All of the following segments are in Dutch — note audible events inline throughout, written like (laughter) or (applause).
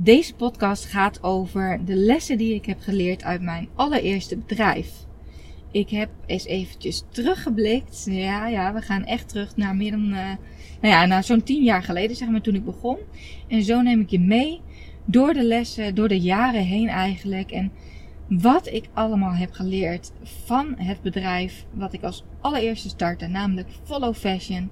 Deze podcast gaat over de lessen die ik heb geleerd uit mijn allereerste bedrijf. Ik heb eens eventjes teruggeblikt. Ja, ja, we gaan echt terug naar meer dan, uh, nou ja, naar zo'n tien jaar geleden, zeg maar, toen ik begon. En zo neem ik je mee door de lessen, door de jaren heen eigenlijk. En wat ik allemaal heb geleerd van het bedrijf wat ik als allereerste startte, namelijk Follow Fashion.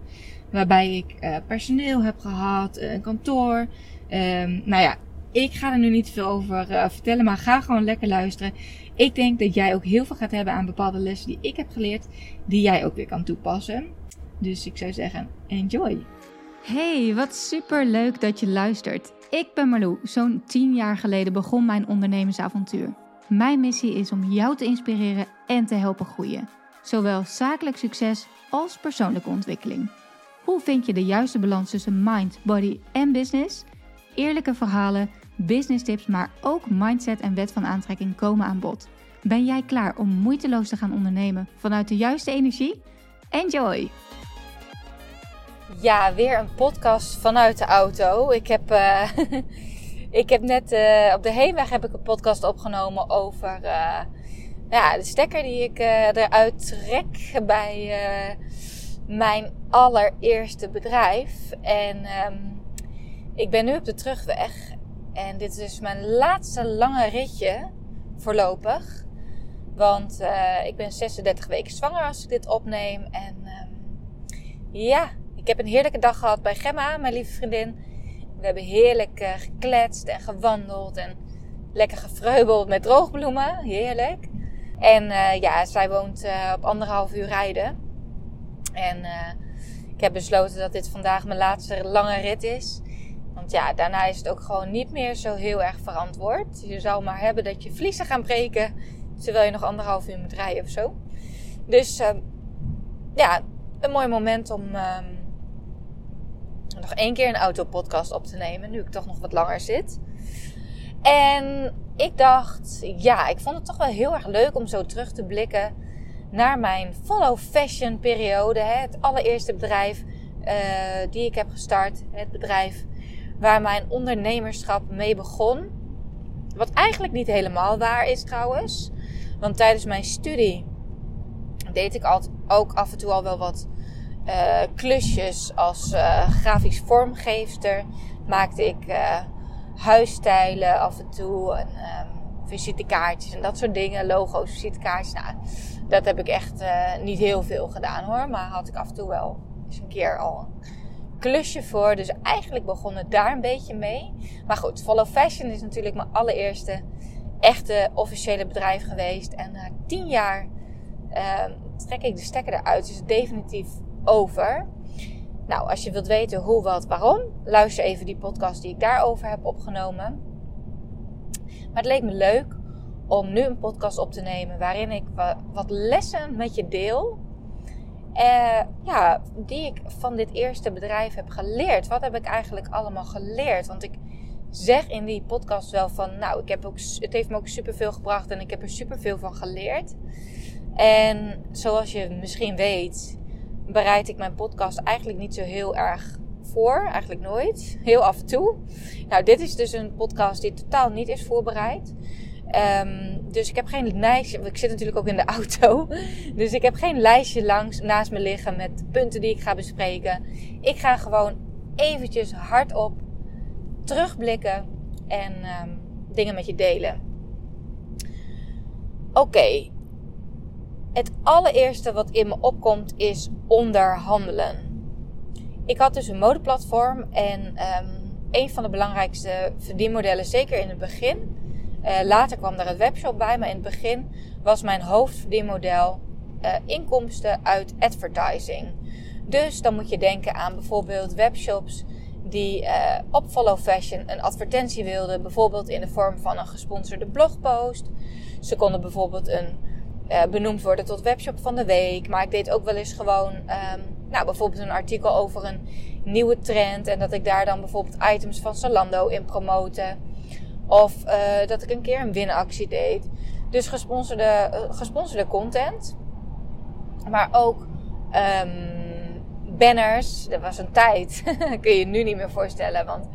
Waarbij ik uh, personeel heb gehad, een kantoor. Um, nou ja, ik ga er nu niet veel over uh, vertellen, maar ga gewoon lekker luisteren. Ik denk dat jij ook heel veel gaat hebben aan bepaalde lessen die ik heb geleerd, die jij ook weer kan toepassen. Dus ik zou zeggen, enjoy. Hey, wat super leuk dat je luistert. Ik ben Marlou. Zo'n 10 jaar geleden begon mijn ondernemersavontuur. Mijn missie is om jou te inspireren en te helpen groeien. Zowel zakelijk succes als persoonlijke ontwikkeling. Hoe vind je de juiste balans tussen mind, body en business? Eerlijke verhalen, business tips, maar ook mindset en wet van aantrekking komen aan bod. Ben jij klaar om moeiteloos te gaan ondernemen vanuit de juiste energie? Enjoy! Ja, weer een podcast vanuit de auto. Ik heb, uh, (laughs) ik heb net uh, op de heenweg heb ik een podcast opgenomen over uh, ja, de stekker die ik eruit trek bij mijn allereerste bedrijf. En um, ik ben nu op de terugweg. En dit is dus mijn laatste lange ritje voorlopig. Want uh, ik ben 36 weken zwanger als ik dit opneem. En uh, ja, ik heb een heerlijke dag gehad bij Gemma, mijn lieve vriendin. We hebben heerlijk uh, gekletst en gewandeld en lekker gevreubeld met droogbloemen. Heerlijk. En eh, ja, zij woont op anderhalf uur rijden. En ik heb besloten dat dit vandaag mijn laatste lange rit is. Ja, daarna is het ook gewoon niet meer zo heel erg verantwoord. Je zou maar hebben dat je vliezen gaan breken. Terwijl je nog anderhalf uur moet rijden of zo. Dus uh, ja, een mooi moment om uh, nog één keer een autopodcast op te nemen. Nu ik toch nog wat langer zit. En ik dacht, ja, ik vond het toch wel heel erg leuk om zo terug te blikken naar mijn follow fashion periode. Hè, het allereerste bedrijf uh, die ik heb gestart. Het bedrijf waar mijn ondernemerschap mee begon. Wat eigenlijk niet helemaal waar is trouwens. Want tijdens mijn studie deed ik ook af en toe al wel wat uh, klusjes als uh, grafisch vormgeefster. Maakte ik uh, huisstijlen af en toe. En um, visitekaartjes en dat soort dingen. Logo's, visitekaartjes. Nou, dat heb ik echt niet heel veel gedaan hoor. Maar had ik af en toe wel eens een keer al klusje voor. Dus eigenlijk begon het daar een beetje mee. Maar goed, Follow Fashion is natuurlijk mijn allereerste echte officiële bedrijf geweest. En na tien jaar uh, trek ik de stekker eruit. Dus definitief over. Nou, als je wilt weten hoe, wat, waarom, luister even die podcast die ik daarover heb opgenomen. Maar het leek me leuk om nu een podcast op te nemen waarin ik wat lessen met je deel uh, ja, die ik van dit eerste bedrijf heb geleerd. Wat heb ik eigenlijk allemaal geleerd? Want ik zeg in die podcast wel van, nou, ik heb ook, het heeft me ook superveel gebracht en ik heb er superveel van geleerd. En zoals je misschien weet, bereid ik mijn podcast eigenlijk niet zo heel erg voor. Eigenlijk nooit. Heel af en toe. Nou, dit is dus een podcast die totaal niet is voorbereid. Um, dus ik heb geen lijstje. Ik zit natuurlijk ook in de (laughs) auto. Dus ik heb geen lijstje langs naast me liggen met punten die ik ga bespreken. Ik ga gewoon eventjes hardop terugblikken en um, dingen met je delen. Oké. Het allereerste wat in me opkomt is onderhandelen. Ik had dus een modeplatform en um, een van de belangrijkste verdienmodellen, zeker in het begin, uh, later kwam daar een webshop bij, maar in het begin was mijn hoofdverdienmodel uh, inkomsten uit advertising. Dus dan moet je denken aan bijvoorbeeld webshops die uh, op Follow Fashion een advertentie wilden, bijvoorbeeld in de vorm van een gesponsorde blogpost. Ze konden bijvoorbeeld een, benoemd worden tot webshop van de week, maar ik deed ook wel eens gewoon, um, nou bijvoorbeeld een artikel over een nieuwe trend en dat ik daar dan bijvoorbeeld items van Zalando in promoten. Of uh, dat ik een keer een winactie deed. Dus gesponsorde, uh, gesponsorde content. Maar ook um, banners. Dat was een tijd. (laughs) kun je je nu niet meer voorstellen. Want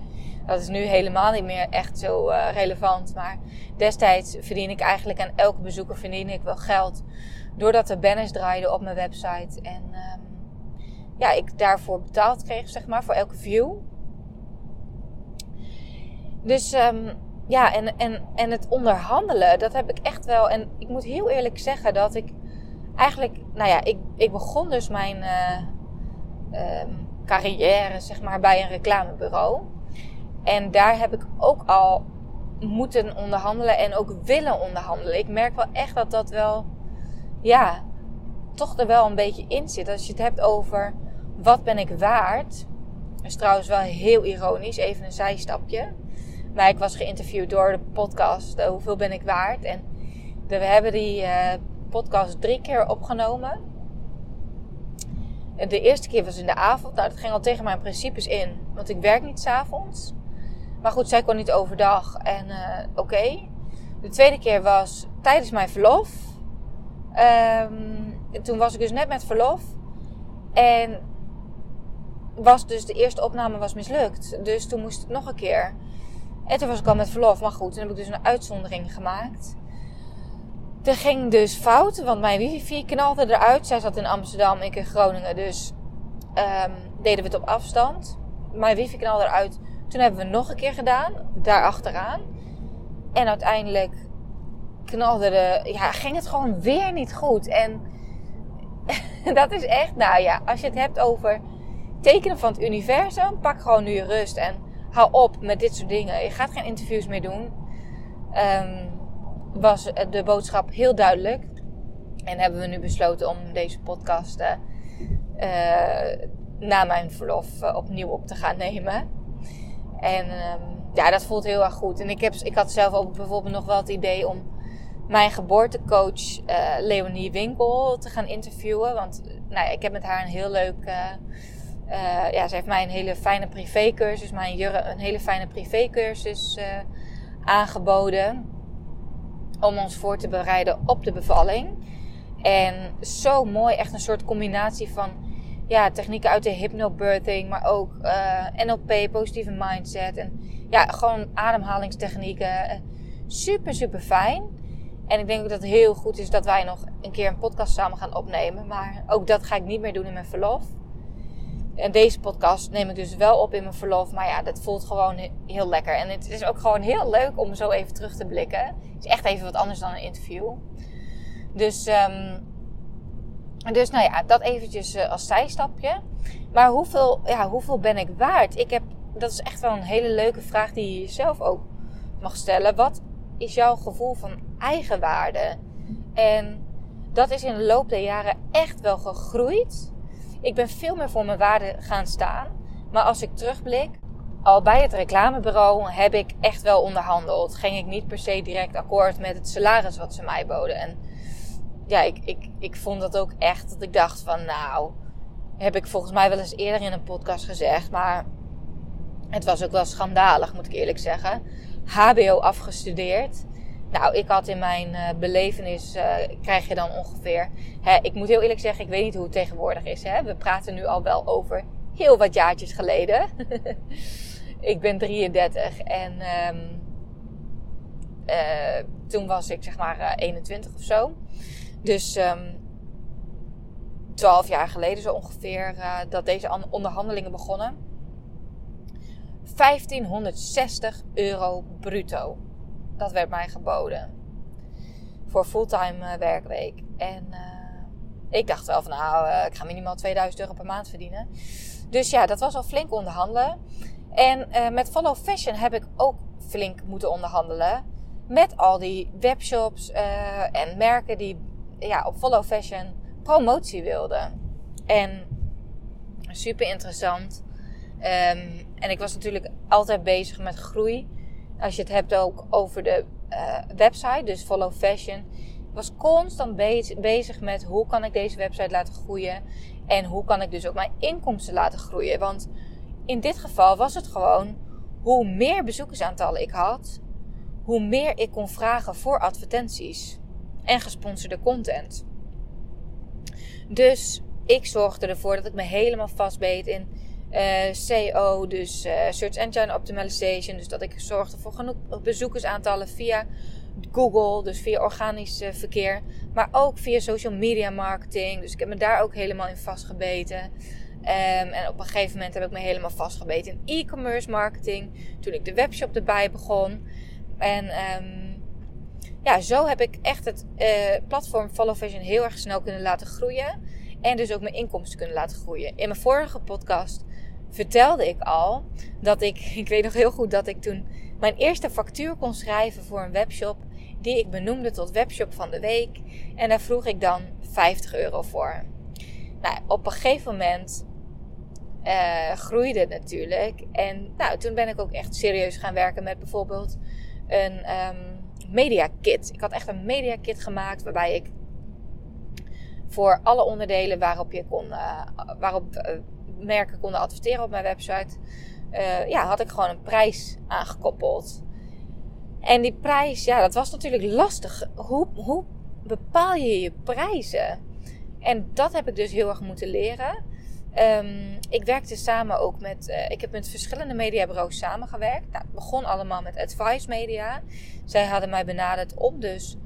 Dat is nu helemaal niet meer echt zo uh, relevant. Maar destijds verdien ik eigenlijk aan elke bezoeker verdien ik wel geld. Doordat er banners draaiden op mijn website. En um, ja, ik daarvoor betaald kreeg, zeg maar, voor elke view. Dus um, ja, en, en, en het onderhandelen, dat heb ik echt wel. En ik moet heel eerlijk zeggen dat ik eigenlijk, nou ja, ik, ik begon dus mijn uh, um, carrière, zeg maar, bij een reclamebureau. En daar heb ik ook al moeten onderhandelen en ook willen onderhandelen. Ik merk wel echt dat dat wel, ja, toch er wel een beetje in zit. Als je het hebt over wat ben ik waard. Dat is trouwens wel heel ironisch, even een zijstapje. Maar ik was geïnterviewd door de podcast uh, Hoeveel ben ik waard? En we hebben die uh, podcast drie keer opgenomen. De eerste keer was in de avond. Nou, dat ging al tegen mijn principes in. Want ik werk niet s'avonds. Maar goed, zij kon niet overdag. En uh, oké. De tweede keer was tijdens mijn verlof. Um, toen was ik dus net met verlof. En was dus de eerste opname was mislukt. Dus toen moest ik nog een keer. En toen was ik al met verlof. Maar goed, toen heb ik dus een uitzondering gemaakt. Er ging dus fout, want mijn wifi knalde eruit. Zij zat in Amsterdam, ik in Groningen. Dus um, deden we het op afstand. Mijn wifi knalde eruit. Toen hebben we nog een keer gedaan, daar achteraan. En uiteindelijk knalde de, ja, ging het gewoon weer niet goed. En (laughs) dat is echt, nou ja, als je het hebt over tekenen van het universum, pak gewoon nu rust en hou op met dit soort dingen. Je gaat geen interviews meer doen. Um, was de boodschap heel duidelijk. En hebben we nu besloten om deze podcast uh, na mijn verlof uh, opnieuw op te gaan nemen. En um, ja, dat voelt heel erg goed. En ik, heb, ik had zelf ook bijvoorbeeld nog wel het idee om mijn geboortecoach Leonie Winkel te gaan interviewen. Want nou ik heb met haar een heel leuk uh, ja, ze heeft mij een hele fijne privécursus, mijn Jurre, een hele fijne privécursus uh, aangeboden. Om ons voor te bereiden op de bevalling. En zo mooi, echt een soort combinatie van ja, technieken uit de hypnobirthing, maar ook uh, NLP, positieve mindset. En ja, gewoon ademhalingstechnieken. Super, super fijn. En ik denk ook dat het heel goed is dat wij nog een keer een podcast samen gaan opnemen. Maar ook dat ga ik niet meer doen in mijn verlof. En deze podcast neem ik dus wel op in mijn verlof. Maar ja, dat voelt gewoon heel lekker. En het is ook gewoon heel leuk om zo even terug te blikken. Het is echt even wat anders dan een interview. Dus, um, dus nou ja, dat eventjes uh, als zijstapje. Maar hoeveel, ja, hoeveel ben ik waard? Ik heb, dat is echt wel een hele leuke vraag die je jezelf ook mag stellen. Wat is jouw gevoel van eigenwaarde? En dat is in de loop der jaren echt wel gegroeid. Ik ben veel meer voor mijn waarde gaan staan. Maar als ik terugblik, al bij het reclamebureau heb ik echt wel onderhandeld. Ging ik niet per se direct akkoord met het salaris wat ze mij boden. En ja, ik, ik, ik vond dat ook echt dat ik dacht van nou, heb ik volgens mij wel eens eerder in een podcast gezegd. Maar het was ook wel schandalig, moet ik eerlijk zeggen. HBO afgestudeerd. Nou, ik had in mijn uh, belevenis, uh, krijg je dan ongeveer. Hè, ik moet heel eerlijk zeggen, ik weet niet hoe het tegenwoordig is. Hè? We praten nu al wel over heel wat jaartjes geleden. (laughs) ik ben 33 en um, uh, toen was ik zeg maar 21 of zo. Dus um, ehm, 12 jaar geleden zo ongeveer dat deze onderhandelingen begonnen. 1560 euro bruto dat werd mij geboden. Voor fulltime uh, werkweek. En uh, ik dacht wel van nou, uh, ik ga minimaal 2000 euro per maand verdienen. Dus ja, dat was al flink onderhandelen. En met Follow Fashion heb ik ook flink moeten onderhandelen. Met al die webshops en merken die ja, op Follow Fashion promotie wilden. En super interessant. Um, en ik was natuurlijk altijd bezig met groei als je het hebt ook over de uh, website, dus Follow Fashion, was constant bezig met hoe kan ik deze website laten groeien en hoe kan ik dus ook mijn inkomsten laten groeien. Want in dit geval was het gewoon hoe meer bezoekersaantallen ik had, hoe meer ik kon vragen voor advertenties en gesponsorde content. Dus ik zorgde ervoor dat ik me helemaal vastbeet in Uh, SEO, dus uh, Search Engine Optimization. Dus dat ik zorgde voor genoeg bezoekersaantallen via Google, dus via organisch uh, verkeer. Maar ook via social media marketing. Dus ik heb me daar ook helemaal in vastgebeten. Um, en op een gegeven moment heb ik me helemaal vastgebeten in e-commerce marketing. Toen ik de webshop erbij begon. En um, ja, zo heb ik echt het uh, platform Follow Fashion heel erg snel kunnen laten groeien. En dus ook mijn inkomsten kunnen laten groeien. In mijn vorige podcast vertelde ik al dat ik, (laughs) ik weet nog heel goed dat ik toen mijn eerste factuur kon schrijven voor een webshop. Die ik benoemde tot webshop van de week. En daar vroeg ik dan 50 euro voor. Nou, op een gegeven moment uh, groeide het natuurlijk. En nou, toen ben ik ook echt serieus gaan werken met bijvoorbeeld een um, media kit. Ik had echt een media kit gemaakt waarbij ik voor alle onderdelen waarop je kon, uh, waarop uh, merken konden adverteren op mijn website, uh, ja, had ik gewoon een prijs aangekoppeld. En die prijs, ja, dat was natuurlijk lastig. Hoe, hoe bepaal je je prijzen? En dat heb ik dus heel erg moeten leren. Um, ik werkte samen ook met. Uh, ik heb met verschillende mediabureaus samengewerkt. Nou, het begon allemaal met Advice Media. Zij hadden mij benaderd om dus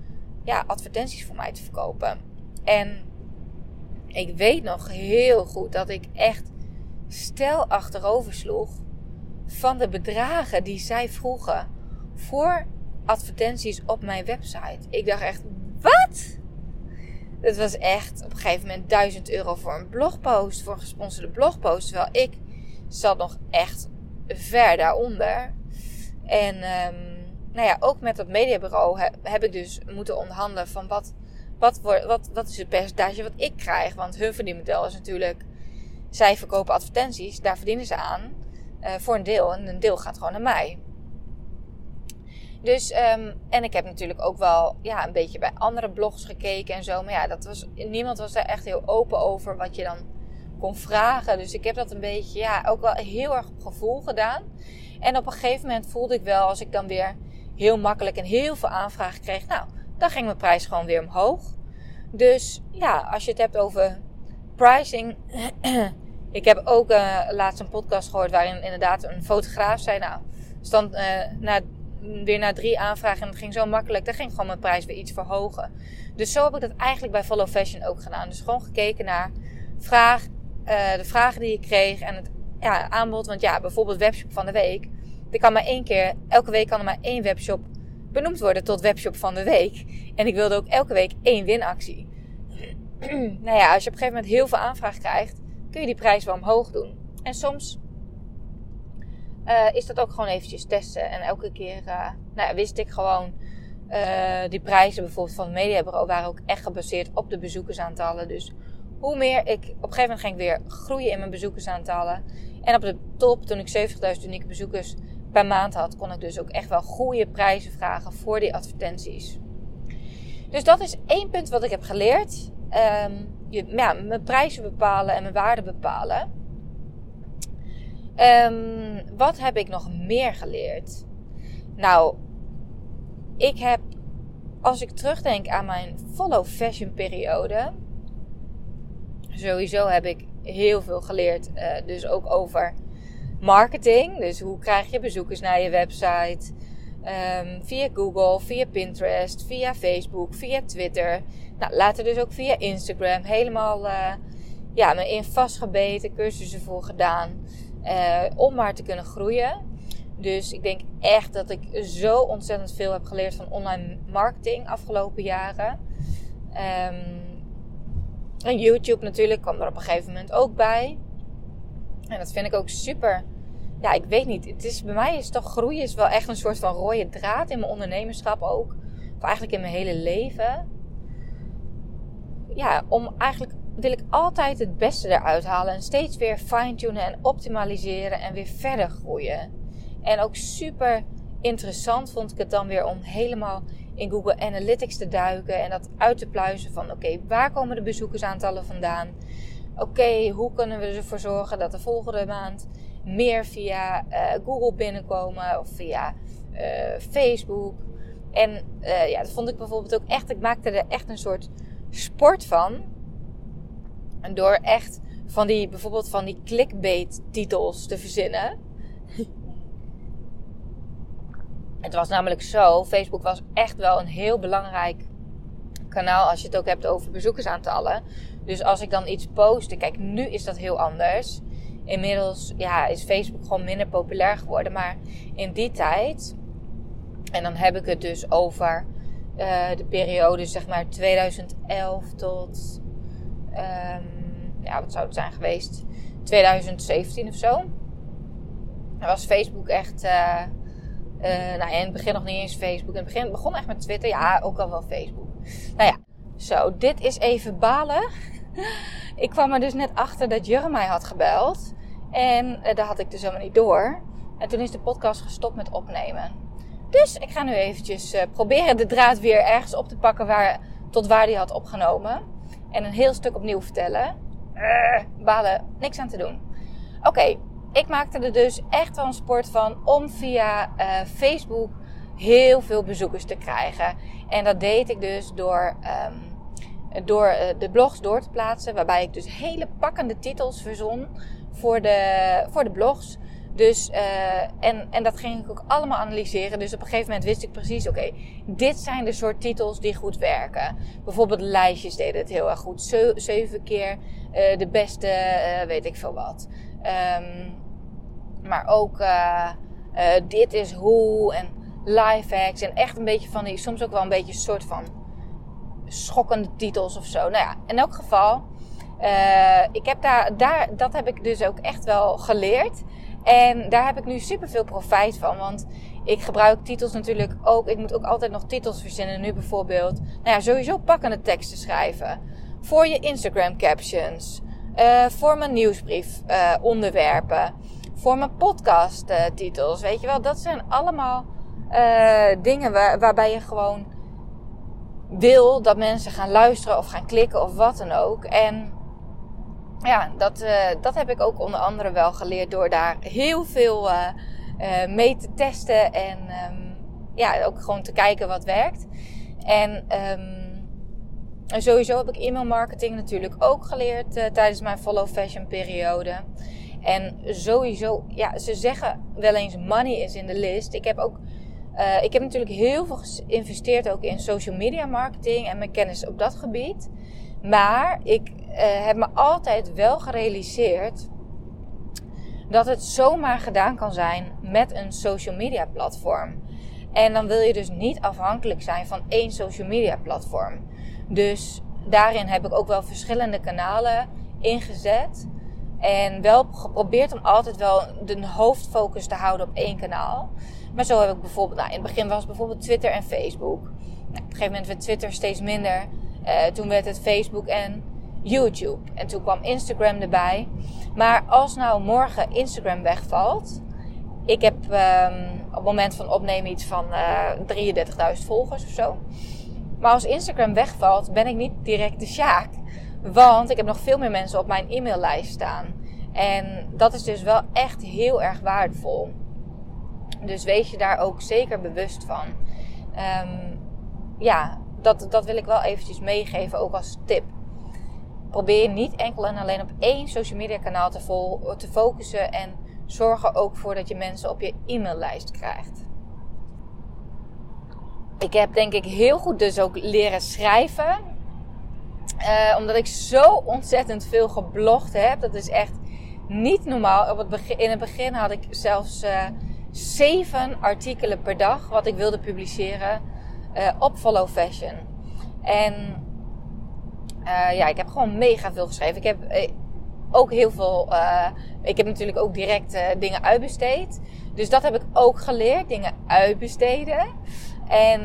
ja, advertenties voor mij te verkopen. En ik weet nog heel goed dat ik echt stel achterover sloeg van de bedragen die zij vroegen voor advertenties op mijn website. Ik dacht echt, wat? Het was echt op een gegeven moment 1000 euro voor een blogpost, voor een gesponsorde blogpost. Terwijl ik zat nog echt ver daaronder. En um, nou ja, ook met dat mediabureau heb, heb ik dus moeten onderhandelen van wat, wat, wat, wat is het percentage wat ik krijg. Want hun verdienmodel is natuurlijk, zij verkopen advertenties, daar verdienen ze aan uh, voor een deel. En een deel gaat gewoon naar mij. Dus, um, en ik heb natuurlijk ook wel ja, een beetje bij andere blogs gekeken en zo. Maar ja, dat was, niemand was daar echt heel open over wat je dan kon vragen. Dus ik heb dat een beetje, ja, ook wel heel erg op gevoel gedaan. En op een gegeven moment voelde ik wel, als ik dan weer heel makkelijk en heel veel aanvragen kreeg, nou, dan ging mijn prijs gewoon weer omhoog. Dus ja, als je het hebt over pricing. (clears throat) ik heb ook uh, laatst een podcast gehoord waarin inderdaad een fotograaf zei, nou, stand, uh, na weer naar drie aanvragen en het ging zo makkelijk. Dan ging gewoon mijn prijs weer iets verhogen. Dus zo heb ik dat eigenlijk bij Follow Fashion ook gedaan. Dus gewoon gekeken naar vraag, uh, de vragen die ik kreeg en het ja, aanbod. Want ja, bijvoorbeeld webshop van de week. Er kan maar één keer, elke week kan er maar één webshop benoemd worden tot webshop van de week. En ik wilde ook elke week één winactie. (clears throat) nou ja, als je op een gegeven moment heel veel aanvraag krijgt, kun je die prijs wel omhoog doen. En soms uh, is dat ook gewoon eventjes testen. En elke keer uh, nou ja, wist ik gewoon, uh, die prijzen bijvoorbeeld van het mediabureau waren ook echt gebaseerd op de bezoekersaantallen. Dus hoe meer ik, op een gegeven moment ging ik weer groeien in mijn bezoekersaantallen. En op de top, toen ik 70.000 unieke bezoekers per maand had, kon ik dus ook echt wel goede prijzen vragen voor die advertenties. Dus dat is één punt wat ik heb geleerd. Um, je, ja, mijn prijzen bepalen en mijn waarde bepalen. Um, wat heb ik nog meer geleerd? Nou, ik heb, als ik terugdenk aan mijn follow fashion periode, sowieso heb ik heel veel geleerd. Uh, dus ook over marketing. Dus hoe krijg je bezoekers naar je website? Um, via Google, via Pinterest, via Facebook, via Twitter. Nou, later dus ook via Instagram. Helemaal uh, ja, me in vastgebeten, cursussen voor gedaan. Uh, om maar te kunnen groeien. Dus ik denk echt dat ik zo ontzettend veel heb geleerd van online marketing afgelopen jaren. Um, en YouTube natuurlijk kwam er op een gegeven moment ook bij. En dat vind ik ook super. Ja, ik weet niet. Het is, bij mij is toch groeien is wel echt een soort van rode draad in mijn ondernemerschap ook. Of eigenlijk in mijn hele leven. Ja, om eigenlijk wil ik altijd het beste eruit halen. En steeds weer fine-tunen en optimaliseren en weer verder groeien. En ook super interessant vond ik het dan weer om helemaal in Google Analytics te duiken. En dat uit te pluizen van oké, waar komen de bezoekersaantallen vandaan? Oké, hoe kunnen we ervoor zorgen dat de volgende maand meer via uh, Google binnenkomen of via uh, Facebook. En uh, ja, dat vond ik bijvoorbeeld ook echt. Ik maakte er echt een soort sport van. En door echt van die, bijvoorbeeld van die clickbait titels te verzinnen. (laughs) Het was namelijk zo, Facebook was echt wel een heel belangrijk kanaal als je het ook hebt over bezoekersaantallen. Dus als ik dan iets postte, kijk, nu is dat heel anders. Inmiddels ja, is Facebook gewoon minder populair geworden. Maar in die tijd, en dan heb ik het dus over uh, de periode zeg maar 2011 tot, um, ja, wat zou het zijn geweest? 2017 of zo. was Facebook echt, uh, uh, nou in het begin nog niet eens Facebook. In het begin begon echt met Twitter, ja, ook al wel Facebook. Nou ja, zo, dit is even balen. (laughs) ik kwam er dus net achter dat Jurre mij had gebeld. En daar had ik dus helemaal niet door. En toen is de podcast gestopt met opnemen. Dus ik ga nu eventjes uh, proberen de draad weer ergens op te pakken waar, tot waar die had opgenomen. En een heel stuk opnieuw vertellen. Uh, balen, niks aan te doen. Oké, ik maakte er dus echt wel een sport van om via Facebook heel veel bezoekers te krijgen. En dat deed ik dus door, um, door de blogs door te plaatsen. Waarbij ik dus hele pakkende titels verzon voor de, voor de blogs. Dus, uh, en, en dat ging ik ook allemaal analyseren. Dus op een gegeven moment wist ik precies, oké, dit zijn de soort titels die goed werken. Bijvoorbeeld lijstjes deden het heel erg goed. zeven keer uh, de beste, uh, weet ik veel wat. Um, maar ook dit is hoe en life hacks. En echt een beetje van die, soms ook wel een beetje een soort van schokkende titels of zo. Nou ja, in elk geval ik heb daar, daar, dat heb ik dus ook echt wel geleerd. En daar heb ik nu super veel profijt van. Want ik gebruik titels natuurlijk ook. Ik moet ook altijd nog titels verzinnen. Nu bijvoorbeeld, nou ja, sowieso pakkende teksten schrijven. Voor je Instagram captions. Uh, voor mijn nieuwsbrief uh, onderwerpen. Voor mijn podcast titels. Weet je wel, dat zijn allemaal dingen waar, waarbij je gewoon wil dat mensen gaan luisteren of gaan klikken of wat dan ook. En ja, dat, uh, dat heb ik ook onder andere wel geleerd door daar heel veel uh, uh, mee te testen en um, ja, ook gewoon te kijken wat werkt. En um, sowieso heb ik e-mail marketing natuurlijk ook geleerd tijdens mijn follow fashion periode. En sowieso, ja, ze zeggen wel eens money is in de list. Ik heb ook, ik heb natuurlijk heel veel geïnvesteerd ook in social media marketing en mijn kennis op dat gebied. Maar ik uh, heb me altijd wel gerealiseerd dat het zomaar gedaan kan zijn met een social media platform. En dan wil je dus niet afhankelijk zijn van één social media platform. Dus daarin heb ik ook wel verschillende kanalen ingezet. En wel geprobeerd om altijd wel de hoofdfocus te houden op één kanaal. Maar zo heb ik bijvoorbeeld, nou in het begin was het bijvoorbeeld Twitter en Facebook. Nou, op een gegeven moment werd Twitter steeds minder. Uh, toen werd het Facebook en YouTube. En toen kwam Instagram erbij. Maar als nou morgen Instagram wegvalt. Ik heb um, op het moment van opnemen iets van uh, 33.000 volgers of zo. Maar als Instagram wegvalt, ben ik niet direct de Sjaak. Want ik heb nog veel meer mensen op mijn e-maillijst staan. En dat is dus wel echt heel erg waardevol. Dus wees je daar ook zeker bewust van. Um, ja, dat, dat wil ik wel eventjes meegeven, ook als tip. Probeer niet enkel en alleen op één social media kanaal te, te focussen en zorg er ook voor dat je mensen op je e-maillijst krijgt. Ik heb denk ik heel goed dus ook leren schrijven. Uh, omdat ik zo ontzettend veel geblogd heb. Dat is echt niet normaal. Op het in het begin had ik zelfs uh, zeven artikelen per dag wat ik wilde publiceren uh, op Follow Fashion. En uh, ja, ik heb gewoon mega veel geschreven. Ik heb uh, ook heel veel. Ik heb natuurlijk ook direct dingen uitbesteed. Dus dat heb ik ook geleerd. Dingen uitbesteden. En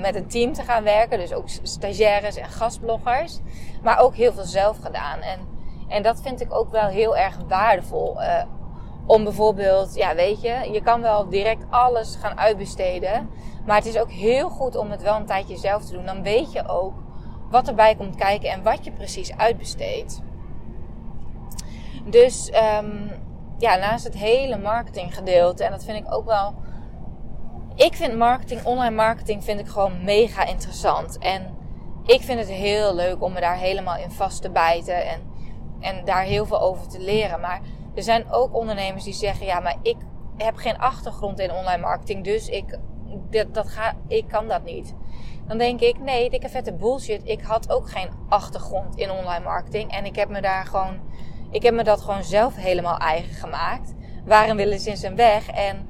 met een team te gaan werken. Dus ook stagiaires en gastbloggers. Maar ook heel veel zelf gedaan. En, en dat vind ik ook wel heel erg waardevol. Om bijvoorbeeld, ja, weet je, je kan wel direct alles gaan uitbesteden. Maar het is ook heel goed om het wel een tijdje zelf te doen. Dan weet je ook wat erbij komt kijken en wat je precies uitbesteedt. Dus um, ja, naast het hele marketinggedeelte, en dat vind ik ook wel. Ik vind marketing, online marketing, vind ik gewoon mega interessant. En ik vind het heel leuk om me daar helemaal in vast te bijten. En en daar heel veel over te leren. Maar er zijn ook ondernemers die zeggen: ja, maar ik heb geen achtergrond in online marketing, dus ik, dat, dat ga, ik kan dat niet. Dan denk ik: nee, dikke vette bullshit. Ik had ook geen achtergrond in online marketing en ik heb me daar gewoon, ik heb me dat gewoon zelf helemaal eigen gemaakt. Waarin willen ze in weg? En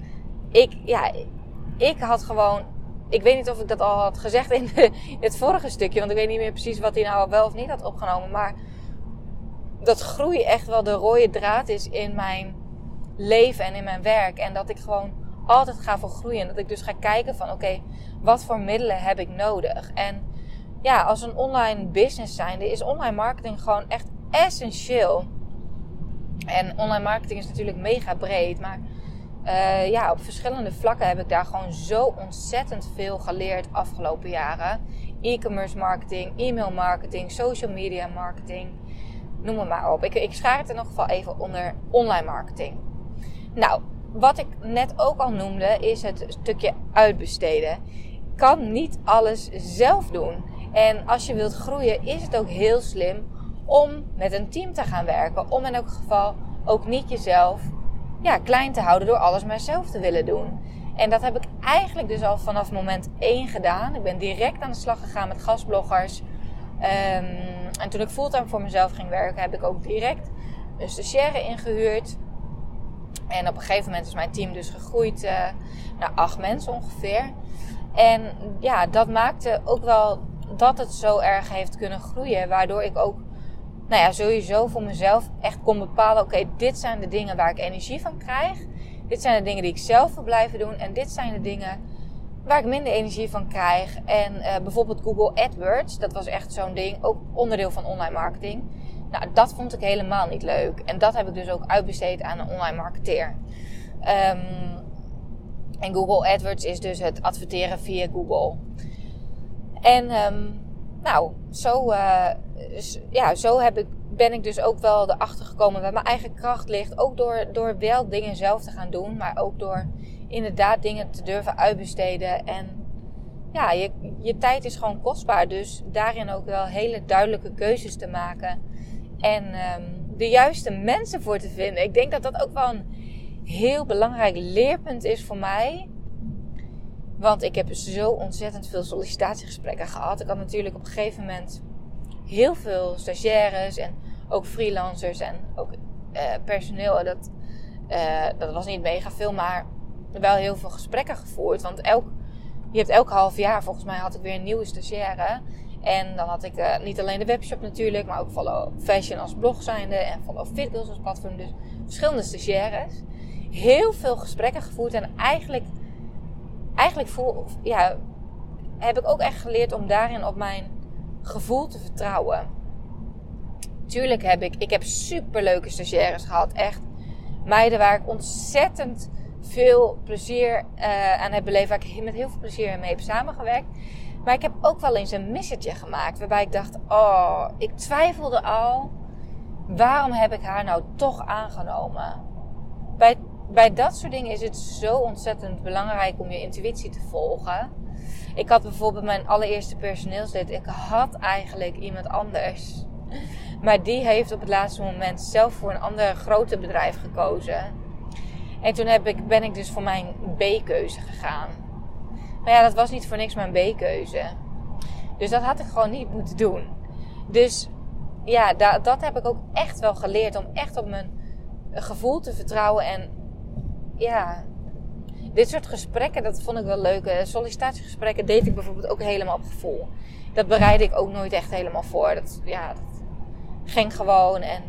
ik, ja, ik had gewoon ik weet niet of ik dat al had gezegd in, (laughs) het vorige stukje, want ik weet niet meer precies wat hij nou wel of niet had opgenomen. Maar dat groei echt wel de rode draad is in mijn leven en in mijn werk. En dat ik gewoon altijd ga voor groeien. En dat ik dus ga kijken van oké, wat voor middelen heb ik nodig? En ja, als een online business zijnde is online marketing gewoon echt essentieel. En online marketing is natuurlijk mega breed, maar uh, ja, op verschillende vlakken heb ik daar gewoon zo ontzettend veel geleerd afgelopen jaren. E-commerce marketing, e-mail marketing, social media marketing. Noem het maar op. Ik, ik schaar het in ieder geval even onder online marketing. Nou, wat ik net ook al noemde, is het stukje uitbesteden. Kan niet alles zelf doen. En als je wilt groeien, is het ook heel slim om met een team te gaan werken. Om in elk geval ook niet jezelf ja, klein te houden door alles maar zelf te willen doen. En dat heb ik eigenlijk dus al vanaf moment 1 gedaan. Ik ben direct aan de slag gegaan met gastbloggers. Um, en toen ik fulltime voor mezelf ging werken, heb ik ook direct een stagiaire ingehuurd. En op een gegeven moment is mijn team dus gegroeid uh, naar acht mensen ongeveer. En ja, dat maakte ook wel dat het zo erg heeft kunnen groeien. Waardoor ik ook nou ja, sowieso voor mezelf echt kon bepalen: oké, dit zijn de dingen waar ik energie van krijg. Dit zijn de dingen die ik zelf wil blijven doen. En dit zijn de dingen waar ik minder energie van krijg. En uh, bijvoorbeeld Google AdWords, dat was echt zo'n ding, ook onderdeel van online marketing. Nou, dat vond ik helemaal niet leuk. En dat heb ik dus ook uitbesteed aan een online marketeer. Um, en Google AdWords is dus het adverteren via Google. En um, nou, zo, uh, ja, zo heb ik, ben ik dus ook wel erachter gekomen waar mijn eigen kracht ligt. Ook door, door wel dingen zelf te gaan doen, maar ook door inderdaad dingen te durven uitbesteden. En ja, je, je tijd is gewoon kostbaar. Dus daarin ook wel hele duidelijke keuzes te maken. En um, de juiste mensen voor te vinden. Ik denk dat dat ook wel een heel belangrijk leerpunt is voor mij. Want ik heb zo ontzettend veel sollicitatiegesprekken gehad. Ik had natuurlijk op een gegeven moment heel veel stagiaires en ook freelancers en ook uh, personeel. Dat, uh, dat was niet mega veel, maar wel heel veel gesprekken gevoerd. Want elk, je hebt elk half jaar, volgens mij, had ik weer een nieuwe stagiaire. En dan had ik uh, niet alleen de webshop natuurlijk, maar ook Follow Fashion als blog zijnde en Follow Fit als platform. Dus verschillende stagiaires. Heel veel gesprekken gevoerd en eigenlijk eigenlijk voel, ja, heb ik ook echt geleerd om daarin op mijn gevoel te vertrouwen. Tuurlijk heb ik, ik heb superleuke stagiaires gehad. Echt meiden waar ik ontzettend veel plezier aan heb beleefd. Waar ik met heel veel plezier mee heb samengewerkt. Maar ik heb ook wel eens een missetje gemaakt. Waarbij ik dacht, oh, ik twijfelde al. Waarom heb ik haar nou toch aangenomen? Bij bij dat soort dingen is het zo ontzettend belangrijk om je intuïtie te volgen. Ik had bijvoorbeeld mijn allereerste personeelslid. Ik had eigenlijk iemand anders. Maar die heeft op het laatste moment zelf voor een ander grote bedrijf gekozen. En toen heb ik, ben ik dus voor mijn B-keuze gegaan. Maar ja, dat was niet voor niks mijn B-keuze. Dus dat had ik gewoon niet moeten doen. Dus ja, dat, heb ik ook echt wel geleerd. Om echt op mijn gevoel te vertrouwen en ja, dit soort gesprekken, dat vond ik wel leuk. Sollicitatiegesprekken deed ik bijvoorbeeld ook helemaal op gevoel. Dat bereidde ik ook nooit echt helemaal voor. Dat, ja, dat ging gewoon en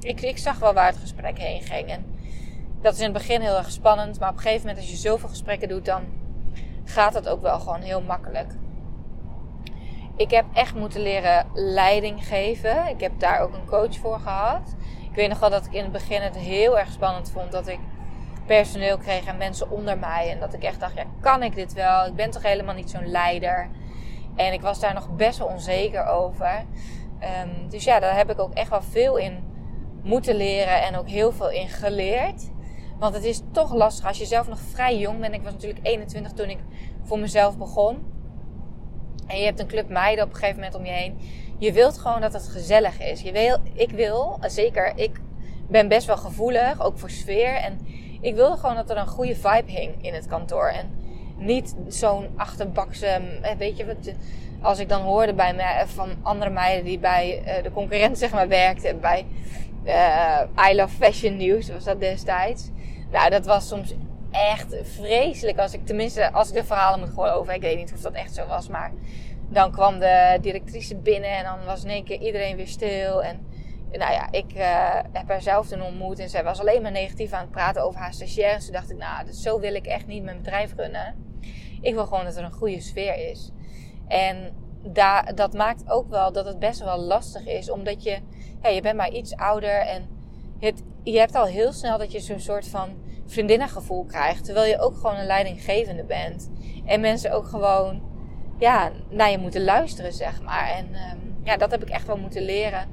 ik, ik zag wel waar het gesprek heen ging. En dat is in het begin heel erg spannend, maar op een gegeven moment als je zoveel gesprekken doet, dan gaat het ook wel gewoon heel makkelijk. Ik heb echt moeten leren leiding geven. Ik heb daar ook een coach voor gehad. Ik weet nog wel dat ik in het begin het heel erg spannend vond dat ik personeel kreeg en mensen onder mij. En dat ik echt dacht, ja, kan ik dit wel? Ik ben toch helemaal niet zo'n leider. En ik was daar nog best wel onzeker over. Um, dus ja, daar heb ik ook echt wel veel in moeten leren en ook heel veel in geleerd. Want het is toch lastig als je zelf nog vrij jong bent. Ik was natuurlijk 21 toen ik voor mezelf begon. En je hebt een club meiden op een gegeven moment om je heen. je wilt gewoon dat het gezellig is. Je wil, ik wil, zeker, ik ben best wel gevoelig, ook voor sfeer. En ik wilde gewoon dat er een goede vibe hing in het kantoor. En niet zo'n achterbakse, eh, weet je wat, als ik dan hoorde bij mij, van andere meiden die bij uh, de concurrent (laughs) zeg maar werkten, bij I Love Fashion News was dat destijds. Nou, dat was soms echt vreselijk als ik, tenminste, als ik de verhalen moet gooien over, ik weet niet of dat echt zo was, maar dan kwam de directrice binnen en dan was in één keer iedereen weer stil en nou ja, ik uh, heb haar zelf toen ontmoet en zij was alleen maar negatief aan het praten over haar stagiaires. Toen dacht ik, nou, dus zo wil ik echt niet mijn bedrijf runnen. Ik wil gewoon dat er een goede sfeer is. En daar, dat maakt ook wel dat het best wel lastig is, omdat je, ja, je bent maar iets ouder en het, je hebt al heel snel dat je zo'n soort van vriendinnengevoel krijgt, terwijl je ook gewoon een leidinggevende bent. En mensen ook gewoon, ja, naar je moeten luisteren, zeg maar. En um, ja, dat heb ik echt wel moeten leren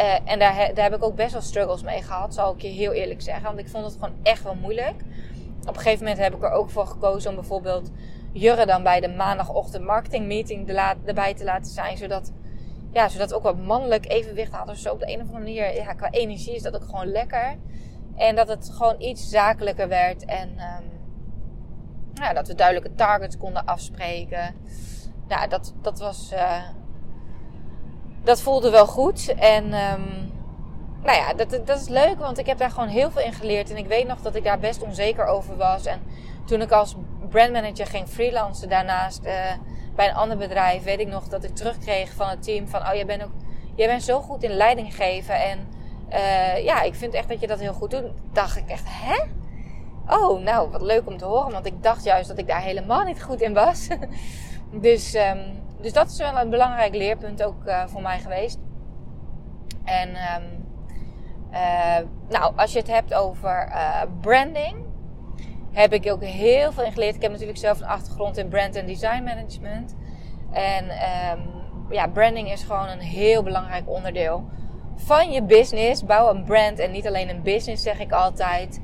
uh, en daar, daar heb ik ook best wel struggles mee gehad, zal ik je heel eerlijk zeggen. Want ik vond het gewoon echt wel moeilijk. Op een gegeven moment heb ik er ook voor gekozen om bijvoorbeeld Jurre dan bij de maandagochtend marketing meeting erbij te laten zijn. Zodat, ja, zodat ook wat mannelijk evenwicht had of zo. Op de een of andere manier, ja, qua energie is dat ook gewoon lekker. En dat het gewoon iets zakelijker werd. En um, ja, dat we duidelijke targets konden afspreken. Ja, dat, dat was... Uh, dat voelde wel goed. En um, nou ja, dat, dat is leuk, want ik heb daar gewoon heel veel in geleerd. En ik weet nog dat ik daar best onzeker over was. En toen ik als brandmanager ging freelancen daarnaast uh, bij een ander bedrijf, weet ik nog dat ik terugkreeg van het team van, oh, jij bent ook, jij bent zo goed in leiding geven. En uh, ja, ik vind echt dat je dat heel goed doet. Dacht ik echt, hè? Oh, nou, wat leuk om te horen, want ik dacht juist dat ik daar helemaal niet goed in was. (laughs) dus um, dus dat is wel een belangrijk leerpunt ook uh, voor mij geweest. En um, uh, nou, als je het hebt over branding, heb ik ook heel veel in geleerd. Ik heb natuurlijk zelf een achtergrond in brand en design management. En um, ja, branding is gewoon een heel belangrijk onderdeel van je business. Bouw een brand en niet alleen een business, zeg ik altijd.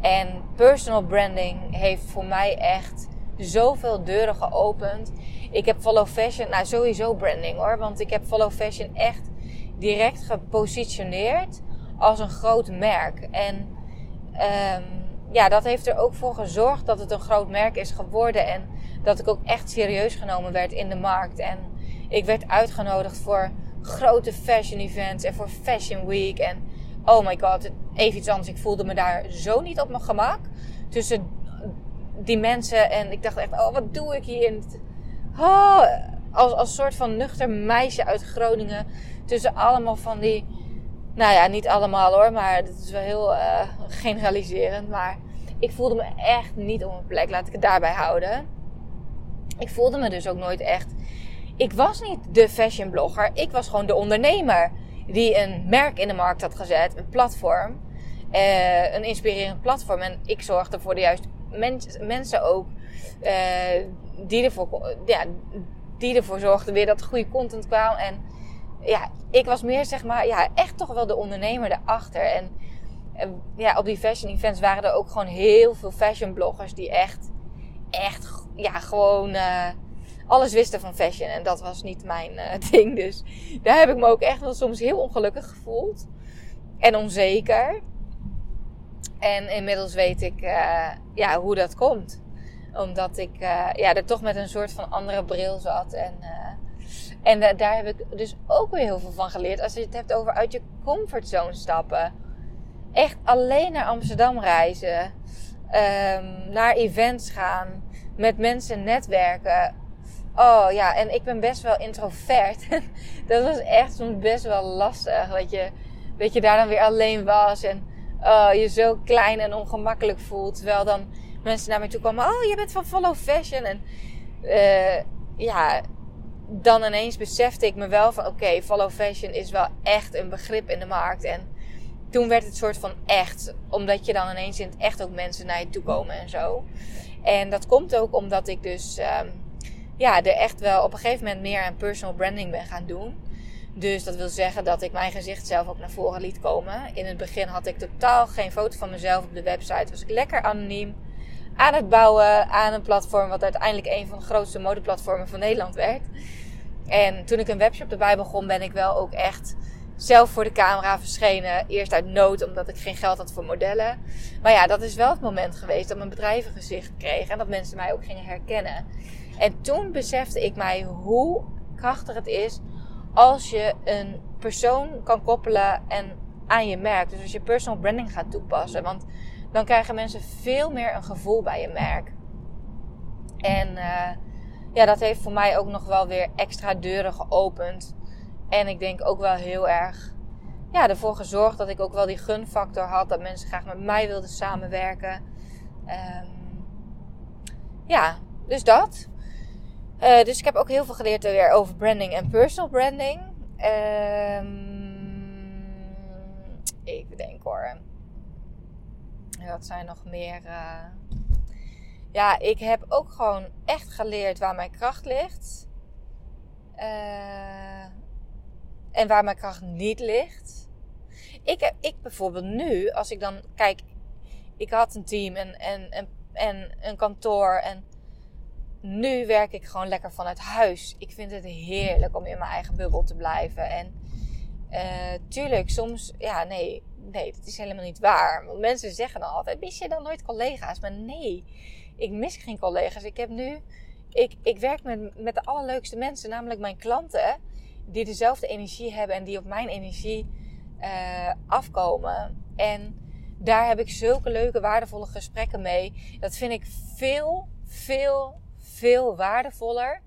En personal branding heeft voor mij echt zoveel deuren geopend. Ik heb Follow Fashion, nou sowieso branding hoor. Want ik heb Follow Fashion echt direct gepositioneerd als een groot merk. En um, ja, dat heeft er ook voor gezorgd dat het een groot merk is geworden. En dat ik ook echt serieus genomen werd in de markt. En ik werd uitgenodigd voor grote fashion events en voor Fashion Week. En oh my god, even iets anders. Ik voelde me daar zo niet op mijn gemak. Tussen die mensen en ik dacht echt, oh wat doe ik hier? oh, als, als soort van nuchter meisje uit Groningen. Tussen allemaal van die. Nou ja, niet allemaal hoor, maar het is wel heel uh, generaliserend. Maar ik voelde me echt niet op mijn plek. Laat ik het daarbij houden. Ik voelde me dus ook nooit echt. Ik was niet de fashion blogger. Ik was gewoon de ondernemer. Die een merk in de markt had gezet. Een platform. Uh, een inspirerend platform. En ik zorgde voor de juiste mens, mensen ook. Uh, die ervoor, ja, die ervoor zorgde weer dat goede content kwam. En ja, ik was meer zeg maar, ja, echt toch wel de ondernemer erachter. En, en ja, op die fashion events waren er ook gewoon heel veel fashion bloggers die echt, echt, ja, gewoon uh, alles wisten van fashion. En dat was niet mijn uh, (laughs) ding. Dus daar heb ik me ook echt wel soms heel ongelukkig gevoeld. En onzeker. En inmiddels weet ik ja, hoe dat komt omdat ik ja, er toch met een soort van andere bril zat. En, en daar heb ik dus ook weer heel veel van geleerd. Als je het hebt over uit je comfortzone stappen. Echt alleen naar Amsterdam reizen. Um, naar events gaan. Met mensen netwerken. Oh ja, en ik ben best wel introvert. (laughs) dat was echt soms best wel lastig. Dat je, dat je daar dan weer alleen was. En uh, je zo klein en ongemakkelijk voelt. Terwijl dan mensen naar mij toe kwamen. Oh, je bent van Follow Fashion. En uh, ja, dan ineens besefte ik me wel van... Oké, Follow Fashion is wel echt een begrip in de markt. En toen werd het soort van echt. Omdat je dan ineens in het echt ook mensen naar je toe komen en zo. En dat komt ook omdat ik dus... Um, ja, er echt wel op een gegeven moment meer aan personal branding ben gaan doen. Dus dat wil zeggen dat ik mijn gezicht zelf ook naar voren liet komen. In het begin had ik totaal geen foto van mezelf op de website. Was ik lekker anoniem aan het bouwen aan een platform wat uiteindelijk een van de grootste modeplatformen van Nederland werd. En toen ik een webshop erbij begon, ben ik wel ook echt zelf voor de camera verschenen. Eerst uit nood, omdat ik geen geld had voor modellen. Maar ja, dat is wel het moment geweest dat mijn bedrijf een gezicht kreeg. En dat mensen mij ook gingen herkennen. En toen besefte ik mij hoe krachtig het is als je een persoon kan koppelen en aan je merk. Dus als je personal branding gaat toepassen. Want dan krijgen mensen veel meer een gevoel bij je merk. En uh, ja, dat heeft voor mij ook nog wel weer extra deuren geopend. En ik denk ook wel heel erg ja, ervoor gezorgd dat ik ook wel die gunfactor had. Dat mensen graag met mij wilden samenwerken. Um, ja, dus dat. Uh, dus ik heb ook heel veel geleerd weer over branding en personal branding. Um, even denken hoor. Wat zijn nog meer? Uh, ja, ik heb ook gewoon echt geleerd waar mijn kracht ligt. Uh, en waar mijn kracht niet ligt. Ik, heb, ik bijvoorbeeld nu, als ik dan kijk, ik had een team en, en, en, en een kantoor en nu werk ik gewoon lekker vanuit huis. Ik vind het heerlijk om in mijn eigen bubbel te blijven. En uh, tuurlijk, soms, ja, nee, nee, dat is helemaal niet waar. Want mensen zeggen dan altijd: mis je dan nooit collega's? Maar nee, ik mis geen collega's. Ik heb nu, ik, ik werk met, met de allerleukste mensen, namelijk mijn klanten, die dezelfde energie hebben en die op mijn energie uh, afkomen. En daar heb ik zulke leuke, waardevolle gesprekken mee. Dat vind ik veel, veel, veel waardevoller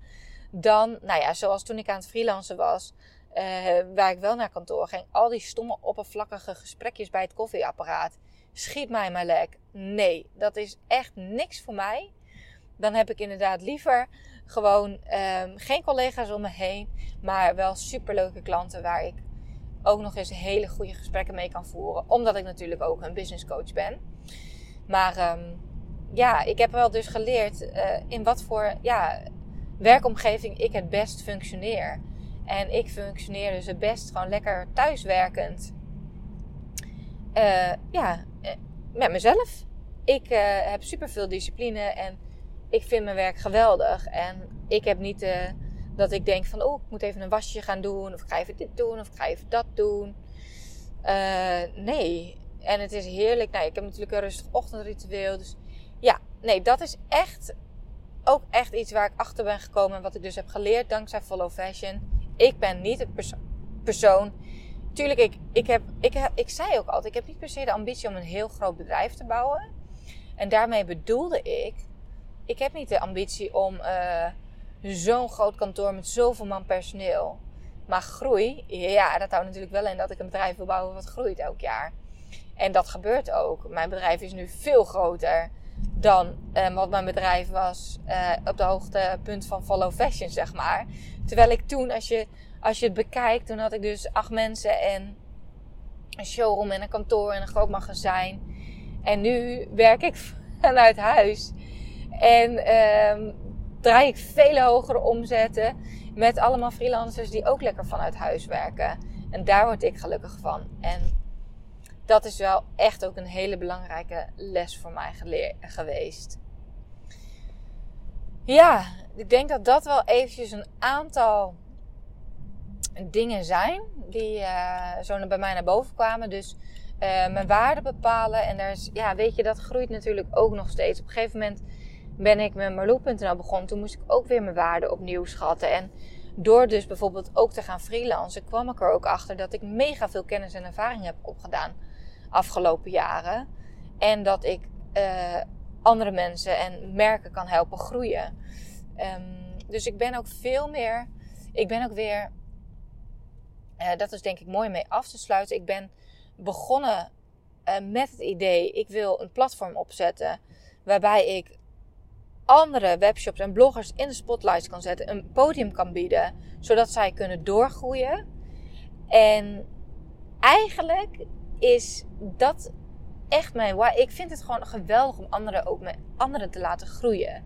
dan, nou ja, zoals toen ik aan het freelancen was. Uh, waar ik wel naar kantoor ging. Al die stomme, oppervlakkige gesprekjes bij het koffieapparaat. Schiet mij maar lek. Nee, dat is echt niks voor mij. Dan heb ik inderdaad liever gewoon um, geen collega's om me heen. Maar wel superleuke klanten waar ik ook nog eens hele goede gesprekken mee kan voeren. Omdat ik natuurlijk ook een business coach ben. Maar um, ja, ik heb wel dus geleerd uh, in wat voor ja, werkomgeving ik het best functioneer. En ik functioneer dus het best gewoon lekker thuiswerkend. Uh, ja, eh, met mezelf. Ik uh, heb super veel discipline en ik vind mijn werk geweldig. En ik heb niet dat ik denk van, oh, ik moet even een wasje gaan doen. Of ik ga even dit doen. Of ik ga even dat doen. nee. En het is heerlijk. Nou, ik heb natuurlijk een rustig ochtendritueel. Dus ja, nee, dat is echt ook echt iets waar ik achter ben gekomen. En wat ik dus heb geleerd dankzij Follow Fashion ik ben niet het perso persoon. Tuurlijk, ik, ik, heb, ik, ik zei ook altijd, ik heb niet per se de ambitie om een heel groot bedrijf te bouwen. En daarmee bedoelde ik, ik heb niet de ambitie om uh, zo'n groot kantoor met zoveel man personeel. Maar groei, ja, dat houdt natuurlijk wel in dat ik een bedrijf wil bouwen wat groeit elk jaar. En dat gebeurt ook. Mijn bedrijf is nu veel groter dan uh, wat mijn bedrijf was uh, op de hoogtepunt van Follow Fashion, zeg maar. Terwijl ik toen, als je, als je het bekijkt, toen had ik dus acht mensen en een showroom en een kantoor en een groot magazijn. En nu werk ik (laughs) vanuit huis. En um, draai ik vele hogere omzetten met allemaal freelancers die ook lekker vanuit huis werken. En daar word ik gelukkig van. En dat is wel echt ook een hele belangrijke les voor mij geweest. Ja, ik denk dat dat wel eventjes een aantal dingen zijn die uh, zo bij mij naar boven kwamen. Dus uh, mijn waarde bepalen. En daar is, ja, weet je, dat groeit natuurlijk ook nog steeds. Op een gegeven moment ben ik met Marloe.nl begonnen. Toen moest ik ook weer mijn waarde opnieuw schatten. En door dus bijvoorbeeld ook te gaan freelancen, kwam ik er ook achter dat ik mega veel kennis en ervaring heb opgedaan afgelopen jaren. En dat ik uh, andere mensen en merken kan helpen groeien. Um, dus ik ben ook veel meer. Ik ben ook weer. Uh, dat is denk ik mooi mee af te sluiten. Ik ben begonnen uh, met het idee: ik wil een platform opzetten. Waarbij ik andere webshops en bloggers in de spotlights kan zetten. Een podium kan bieden. Zodat zij kunnen doorgroeien. En eigenlijk is dat echt mijn. Ik vind het gewoon geweldig om anderen ook met anderen te laten groeien.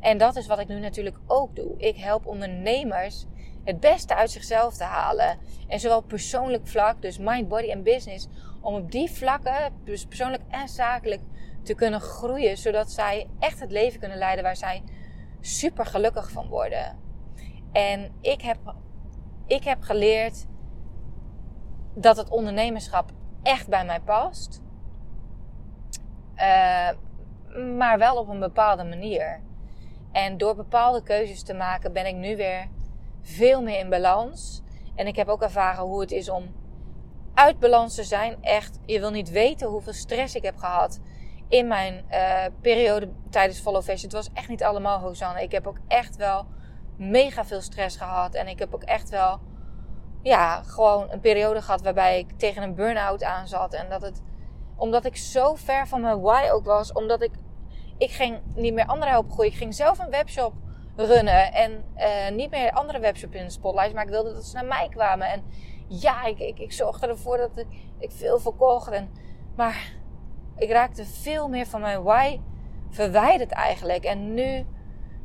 En dat is wat ik nu natuurlijk ook doe. Ik help ondernemers het beste uit zichzelf te halen. En zowel persoonlijk vlak, dus mind, body en business, om op die vlakken, dus persoonlijk en zakelijk, te kunnen groeien. Zodat zij echt het leven kunnen leiden waar zij super gelukkig van worden. En ik heb, ik heb geleerd dat het ondernemerschap echt bij mij past. Uh, maar wel op een bepaalde manier. En door bepaalde keuzes te maken ben ik nu weer veel meer in balans. En ik heb ook ervaren hoe het is om uit balans te zijn. Echt, je wil niet weten hoeveel stress ik heb gehad in mijn uh, periode tijdens Follow Fashion. Het was echt niet allemaal Hosanna. Ik heb ook echt wel mega veel stress gehad. En ik heb ook echt wel, ja, gewoon een periode gehad waarbij ik tegen een burn-out aan zat. En dat het, omdat ik zo ver van mijn why ook was, omdat ik, ik ging niet meer anderen helpen groeien. Ik ging zelf een webshop runnen en uh, niet meer andere webshop in de spotlight. Maar ik wilde dat ze naar mij kwamen. En ja, ik, ik, ik zorgde ervoor dat ik, ik veel verkocht. En, maar ik raakte veel meer van mijn why verwijderd eigenlijk. En nu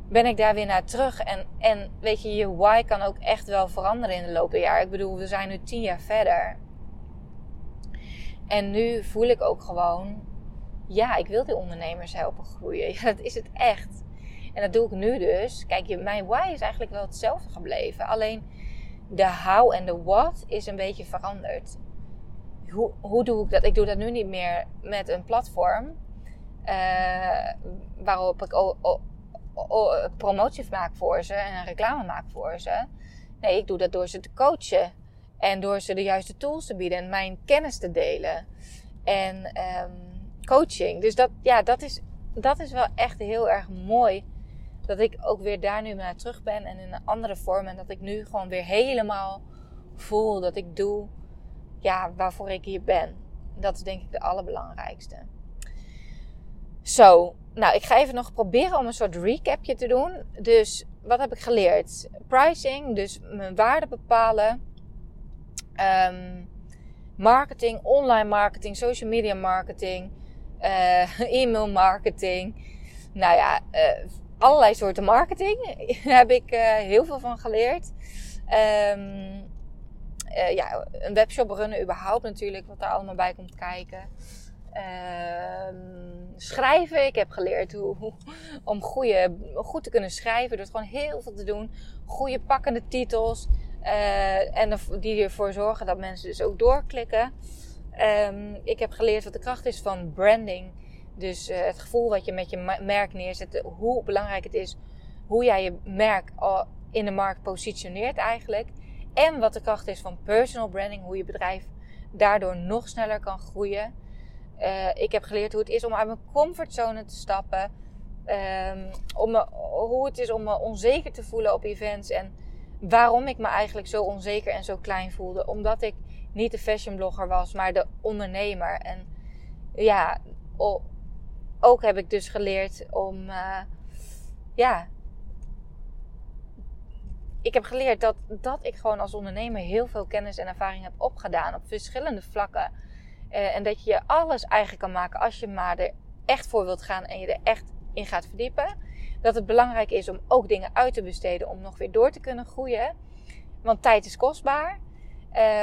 ben ik daar weer naar terug. En, en weet je, je why kan ook echt wel veranderen in de loop der jaar. Ik bedoel, we zijn nu tien jaar verder. En nu voel ik ook gewoon, ja, ik wil die ondernemers helpen groeien. (laughs) Dat is het echt. En dat doe ik nu dus. Kijk, mijn why is eigenlijk wel hetzelfde gebleven. Alleen de how en de what is een beetje veranderd. Hoe, hoe doe ik dat? Ik doe dat nu niet meer met een platform. Uh, waarop ik promotie maak voor ze en reclame maak voor ze. Nee, ik doe dat door ze te coachen. En door ze de juiste tools te bieden en mijn kennis te delen. En um, coaching. Dus dat, ja, dat, is, dat is wel echt heel erg mooi. Dat ik ook weer daar nu naar terug ben en in een andere vorm. En dat ik nu gewoon weer helemaal voel dat ik doe ja, waarvoor ik hier ben. Dat is denk ik de allerbelangrijkste. Zo, nou, ik ga even nog proberen om een soort recapje te doen. Dus wat heb ik geleerd? Pricing, dus mijn waarde bepalen. Um, marketing, online marketing, social media marketing, uh, (laughs) e-mail marketing. Nou ja, uh, allerlei soorten marketing (laughs) heb ik uh, heel veel van geleerd. Um, ja, een webshop runnen überhaupt natuurlijk, wat daar allemaal bij komt kijken. Ehm, schrijven. Ik heb geleerd hoe, hoe, om goede, goed te kunnen schrijven. Door gewoon heel veel te doen. Goede pakkende titels. Uh, en die ervoor zorgen dat mensen dus ook doorklikken. Um, ik heb geleerd wat de kracht is van branding. Dus uh, het gevoel wat je met je merk neerzet. Hoe belangrijk het is. Hoe jij je merk in de markt positioneert eigenlijk. En wat de kracht is van personal branding. Hoe je bedrijf daardoor nog sneller kan groeien. Uh, ik heb geleerd hoe het is om uit mijn comfortzone te stappen. Um, om hoe het is om me onzeker te voelen op events. En waarom ik me eigenlijk zo onzeker en zo klein voelde. Omdat ik niet de fashionblogger was, maar de ondernemer. En ja, ook heb ik dus geleerd om. Uh, ja. Ik heb geleerd dat, dat ik gewoon als ondernemer heel veel kennis en ervaring heb opgedaan op verschillende vlakken. Uh, en dat je alles eigen kan maken als je maar er echt voor wilt gaan en je er echt in gaat verdiepen. Dat het belangrijk is om ook dingen uit te besteden om nog weer door te kunnen groeien. Want tijd is kostbaar.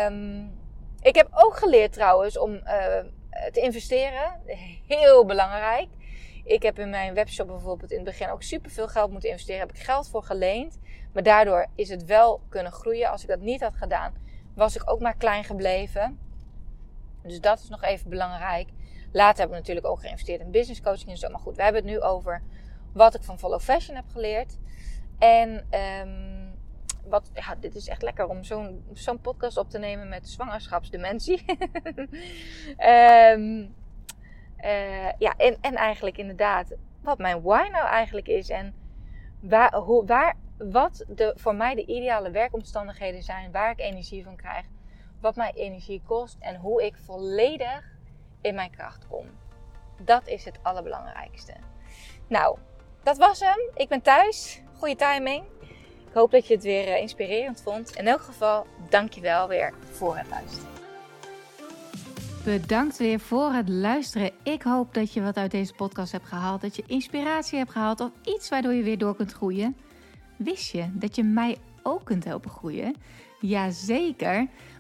Um, ik heb ook geleerd trouwens om uh, te investeren. Heel belangrijk. Ik heb in mijn webshop bijvoorbeeld in het begin ook super veel geld moeten investeren. Heb ik geld voor geleend. Maar daardoor is het wel kunnen groeien. Als ik dat niet had gedaan, was ik ook maar klein gebleven. Dus dat is nog even belangrijk. Later hebben we natuurlijk ook geïnvesteerd in business coaching en zo. Maar goed, we hebben het nu over wat ik van Follow Fashion heb geleerd. En um, wat, ja, dit is echt lekker om zo'n zo'n podcast op te nemen met zwangerschapsdementie. um, (laughs) uh, ja, en, en eigenlijk inderdaad wat mijn why nou eigenlijk is. En waar, hoe, waar, wat de, voor mij de ideale werkomstandigheden zijn. Waar ik energie van krijg. Wat mij energie kost. En hoe ik volledig in mijn kracht kom. Dat is het allerbelangrijkste. Nou, dat was hem. Ik ben thuis. Goede timing. Ik hoop dat je het weer eh, inspirerend vond. In elk geval, dankjewel weer voor het luisteren. Bedankt weer voor het luisteren. Ik hoop dat je wat uit deze podcast hebt gehaald. Dat je inspiratie hebt gehaald of iets waardoor je weer door kunt groeien. Wist je dat je mij ook kunt helpen groeien? Jazeker.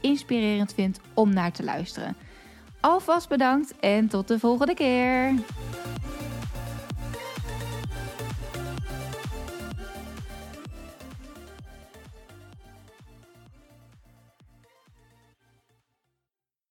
inspirerend vindt om naar te luisteren. Alvast bedankt en tot de volgende keer.